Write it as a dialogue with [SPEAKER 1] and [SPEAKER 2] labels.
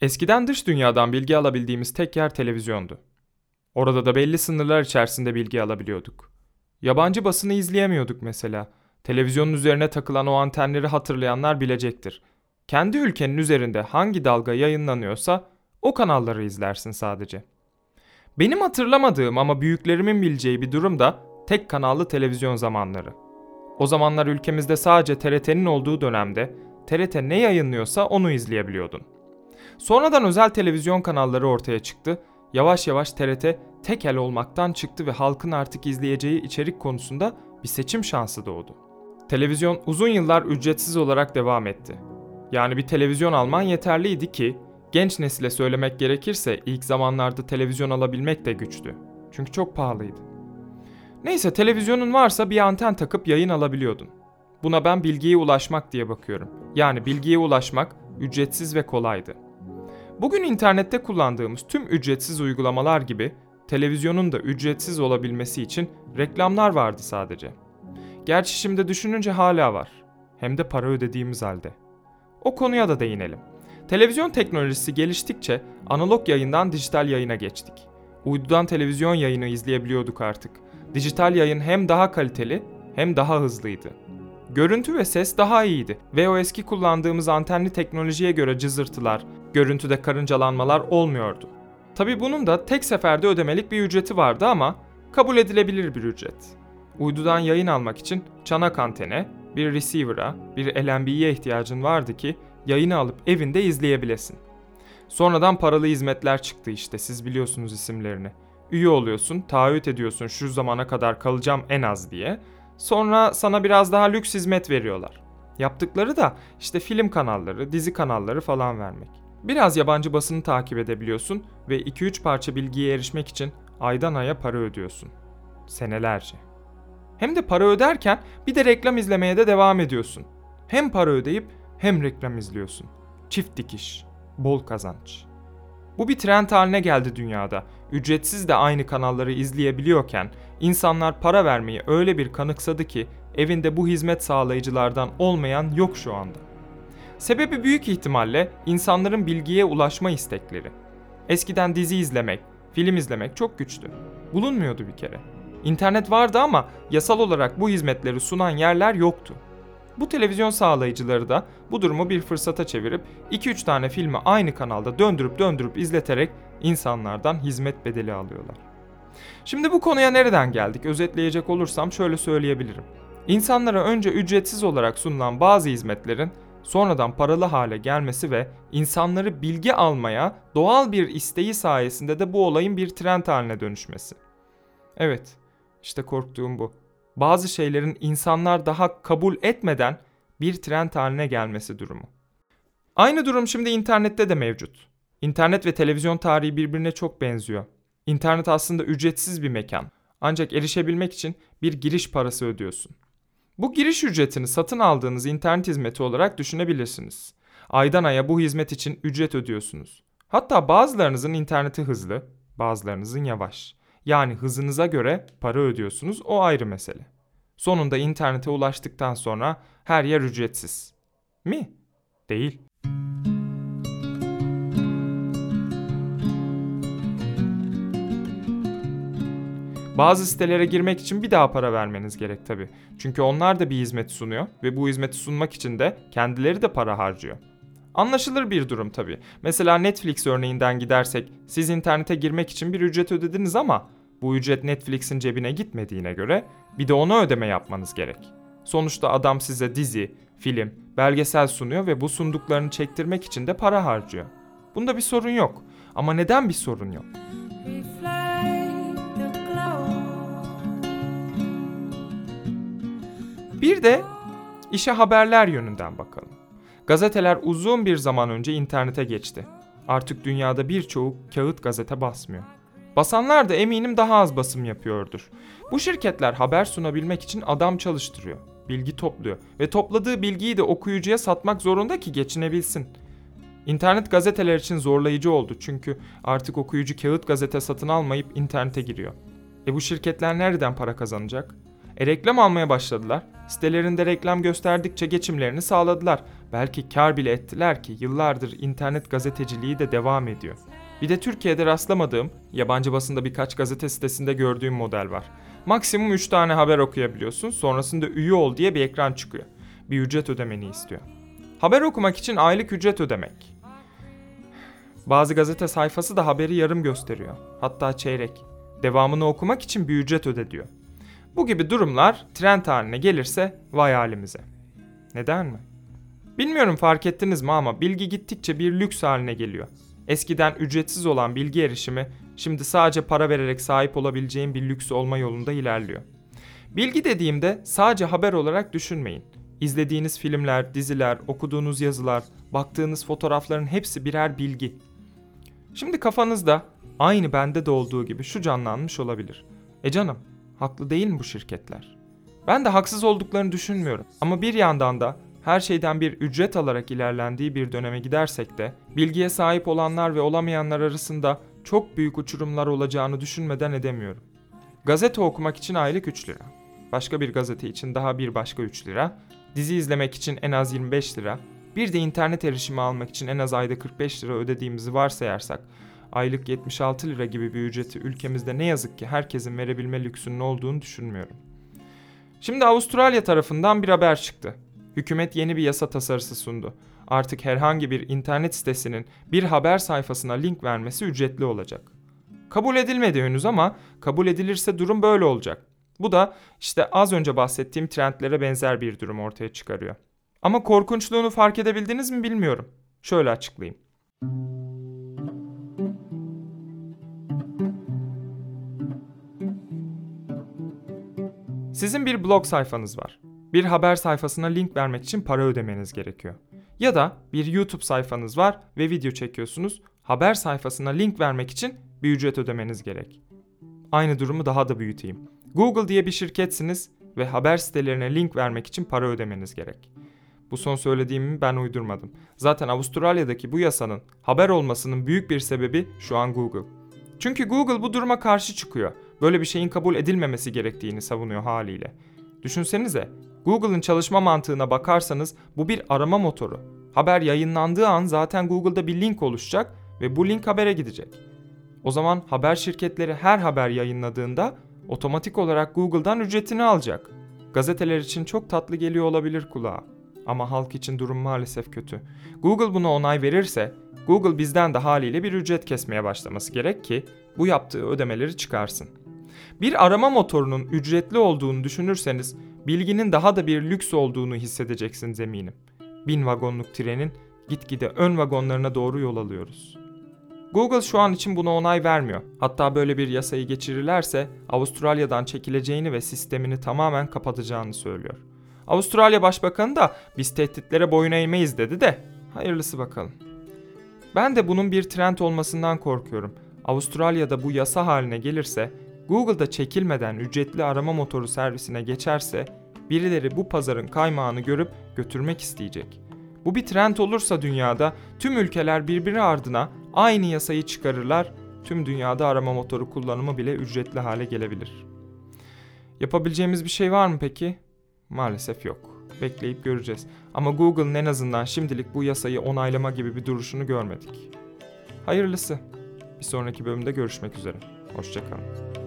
[SPEAKER 1] Eskiden dış dünyadan bilgi alabildiğimiz tek yer televizyondu. Orada da belli sınırlar içerisinde bilgi alabiliyorduk. Yabancı basını izleyemiyorduk mesela. Televizyonun üzerine takılan o antenleri hatırlayanlar bilecektir. Kendi ülkenin üzerinde hangi dalga yayınlanıyorsa o kanalları izlersin sadece. Benim hatırlamadığım ama büyüklerimin bileceği bir durum da tek kanallı televizyon zamanları. O zamanlar ülkemizde sadece TRT'nin olduğu dönemde TRT ne yayınlıyorsa onu izleyebiliyordun. Sonradan özel televizyon kanalları ortaya çıktı. Yavaş yavaş TRT tekel olmaktan çıktı ve halkın artık izleyeceği içerik konusunda bir seçim şansı doğdu. Televizyon uzun yıllar ücretsiz olarak devam etti. Yani bir televizyon alman yeterliydi ki genç nesile söylemek gerekirse ilk zamanlarda televizyon alabilmek de güçtü. Çünkü çok pahalıydı. Neyse televizyonun varsa bir anten takıp yayın alabiliyordun. Buna ben bilgiye ulaşmak diye bakıyorum. Yani bilgiye ulaşmak ücretsiz ve kolaydı. Bugün internette kullandığımız tüm ücretsiz uygulamalar gibi televizyonun da ücretsiz olabilmesi için reklamlar vardı sadece. Gerçi şimdi düşününce hala var. Hem de para ödediğimiz halde. O konuya da değinelim. Televizyon teknolojisi geliştikçe analog yayından dijital yayına geçtik. Uydudan televizyon yayını izleyebiliyorduk artık. Dijital yayın hem daha kaliteli hem daha hızlıydı. Görüntü ve ses daha iyiydi ve o eski kullandığımız antenli teknolojiye göre cızırtılar, görüntüde karıncalanmalar olmuyordu. Tabi bunun da tek seferde ödemelik bir ücreti vardı ama kabul edilebilir bir ücret. Uydudan yayın almak için çanak antene, bir receiver'a, bir LNB'ye ihtiyacın vardı ki yayını alıp evinde izleyebilesin. Sonradan paralı hizmetler çıktı işte siz biliyorsunuz isimlerini. Üye oluyorsun, taahhüt ediyorsun şu zamana kadar kalacağım en az diye. Sonra sana biraz daha lüks hizmet veriyorlar. Yaptıkları da işte film kanalları, dizi kanalları falan vermek. Biraz yabancı basını takip edebiliyorsun ve 2-3 parça bilgiye erişmek için aydan aya para ödüyorsun. Senelerce. Hem de para öderken bir de reklam izlemeye de devam ediyorsun. Hem para ödeyip hem reklam izliyorsun. Çift dikiş, bol kazanç. Bu bir trend haline geldi dünyada. Ücretsiz de aynı kanalları izleyebiliyorken insanlar para vermeyi öyle bir kanıksadı ki evinde bu hizmet sağlayıcılardan olmayan yok şu anda. Sebebi büyük ihtimalle insanların bilgiye ulaşma istekleri. Eskiden dizi izlemek, film izlemek çok güçtü. Bulunmuyordu bir kere. İnternet vardı ama yasal olarak bu hizmetleri sunan yerler yoktu. Bu televizyon sağlayıcıları da bu durumu bir fırsata çevirip 2-3 tane filmi aynı kanalda döndürüp döndürüp izleterek insanlardan hizmet bedeli alıyorlar. Şimdi bu konuya nereden geldik? Özetleyecek olursam şöyle söyleyebilirim. İnsanlara önce ücretsiz olarak sunulan bazı hizmetlerin sonradan paralı hale gelmesi ve insanları bilgi almaya doğal bir isteği sayesinde de bu olayın bir trend haline dönüşmesi. Evet, işte korktuğum bu. Bazı şeylerin insanlar daha kabul etmeden bir trend haline gelmesi durumu. Aynı durum şimdi internette de mevcut. İnternet ve televizyon tarihi birbirine çok benziyor. İnternet aslında ücretsiz bir mekan. Ancak erişebilmek için bir giriş parası ödüyorsun. Bu giriş ücretini satın aldığınız internet hizmeti olarak düşünebilirsiniz. Aydan aya bu hizmet için ücret ödüyorsunuz. Hatta bazılarınızın interneti hızlı, bazılarınızın yavaş. Yani hızınıza göre para ödüyorsunuz o ayrı mesele. Sonunda internete ulaştıktan sonra her yer ücretsiz. Mi? Değil. Bazı sitelere girmek için bir daha para vermeniz gerek tabi. Çünkü onlar da bir hizmet sunuyor ve bu hizmeti sunmak için de kendileri de para harcıyor. Anlaşılır bir durum tabi. Mesela Netflix örneğinden gidersek siz internete girmek için bir ücret ödediniz ama bu ücret Netflix'in cebine gitmediğine göre bir de ona ödeme yapmanız gerek. Sonuçta adam size dizi, film, belgesel sunuyor ve bu sunduklarını çektirmek için de para harcıyor. Bunda bir sorun yok. Ama neden bir sorun yok? Bir de işe haberler yönünden bakalım. Gazeteler uzun bir zaman önce internete geçti. Artık dünyada birçoğu kağıt gazete basmıyor. Basanlar da eminim daha az basım yapıyordur. Bu şirketler haber sunabilmek için adam çalıştırıyor, bilgi topluyor ve topladığı bilgiyi de okuyucuya satmak zorunda ki geçinebilsin. İnternet gazeteler için zorlayıcı oldu çünkü artık okuyucu kağıt gazete satın almayıp internete giriyor. E bu şirketler nereden para kazanacak? E reklam almaya başladılar. Sitelerinde reklam gösterdikçe geçimlerini sağladılar. Belki kar bile ettiler ki yıllardır internet gazeteciliği de devam ediyor. Bir de Türkiye'de rastlamadığım, yabancı basında birkaç gazete sitesinde gördüğüm model var. Maksimum 3 tane haber okuyabiliyorsun, sonrasında üye ol diye bir ekran çıkıyor. Bir ücret ödemeni istiyor. Haber okumak için aylık ücret ödemek. Bazı gazete sayfası da haberi yarım gösteriyor. Hatta çeyrek. Devamını okumak için bir ücret öde diyor. Bu gibi durumlar trend haline gelirse vay halimize. Neden mi? Bilmiyorum fark ettiniz mi ama bilgi gittikçe bir lüks haline geliyor. Eskiden ücretsiz olan bilgi erişimi şimdi sadece para vererek sahip olabileceğin bir lüks olma yolunda ilerliyor. Bilgi dediğimde sadece haber olarak düşünmeyin. İzlediğiniz filmler, diziler, okuduğunuz yazılar, baktığınız fotoğrafların hepsi birer bilgi. Şimdi kafanızda aynı bende de olduğu gibi şu canlanmış olabilir. E canım, haklı değil mi bu şirketler? Ben de haksız olduklarını düşünmüyorum. Ama bir yandan da her şeyden bir ücret alarak ilerlendiği bir döneme gidersek de bilgiye sahip olanlar ve olamayanlar arasında çok büyük uçurumlar olacağını düşünmeden edemiyorum. Gazete okumak için aylık 3 lira. Başka bir gazete için daha bir başka 3 lira. Dizi izlemek için en az 25 lira. Bir de internet erişimi almak için en az ayda 45 lira ödediğimizi varsayarsak aylık 76 lira gibi bir ücreti ülkemizde ne yazık ki herkesin verebilme lüksünün olduğunu düşünmüyorum. Şimdi Avustralya tarafından bir haber çıktı. Hükümet yeni bir yasa tasarısı sundu. Artık herhangi bir internet sitesinin bir haber sayfasına link vermesi ücretli olacak. Kabul edilmedi henüz ama kabul edilirse durum böyle olacak. Bu da işte az önce bahsettiğim trendlere benzer bir durum ortaya çıkarıyor. Ama korkunçluğunu fark edebildiniz mi bilmiyorum. Şöyle açıklayayım. Sizin bir blog sayfanız var. Bir haber sayfasına link vermek için para ödemeniz gerekiyor. Ya da bir YouTube sayfanız var ve video çekiyorsunuz. Haber sayfasına link vermek için bir ücret ödemeniz gerek. Aynı durumu daha da büyüteyim. Google diye bir şirketsiniz ve haber sitelerine link vermek için para ödemeniz gerek. Bu son söylediğimi ben uydurmadım. Zaten Avustralya'daki bu yasanın haber olmasının büyük bir sebebi şu an Google. Çünkü Google bu duruma karşı çıkıyor. Böyle bir şeyin kabul edilmemesi gerektiğini savunuyor haliyle. Düşünsenize, Google'ın çalışma mantığına bakarsanız bu bir arama motoru. Haber yayınlandığı an zaten Google'da bir link oluşacak ve bu link habere gidecek. O zaman haber şirketleri her haber yayınladığında otomatik olarak Google'dan ücretini alacak. Gazeteler için çok tatlı geliyor olabilir kulağa. Ama halk için durum maalesef kötü. Google buna onay verirse Google bizden de haliyle bir ücret kesmeye başlaması gerek ki bu yaptığı ödemeleri çıkarsın. Bir arama motorunun ücretli olduğunu düşünürseniz bilginin daha da bir lüks olduğunu hissedeceksiniz eminim. Bin vagonluk trenin gitgide ön vagonlarına doğru yol alıyoruz. Google şu an için buna onay vermiyor. Hatta böyle bir yasayı geçirirlerse Avustralya'dan çekileceğini ve sistemini tamamen kapatacağını söylüyor. Avustralya Başbakanı da biz tehditlere boyun eğmeyiz dedi de hayırlısı bakalım. Ben de bunun bir trend olmasından korkuyorum. Avustralya'da bu yasa haline gelirse, Google'da çekilmeden ücretli arama motoru servisine geçerse birileri bu pazarın kaymağını görüp götürmek isteyecek. Bu bir trend olursa dünyada tüm ülkeler birbiri ardına aynı yasayı çıkarırlar. Tüm dünyada arama motoru kullanımı bile ücretli hale gelebilir. Yapabileceğimiz bir şey var mı peki? Maalesef yok. Bekleyip göreceğiz. Ama Google'ın en azından şimdilik bu yasayı onaylama gibi bir duruşunu görmedik. Hayırlısı. Bir sonraki bölümde görüşmek üzere. Hoşçakalın.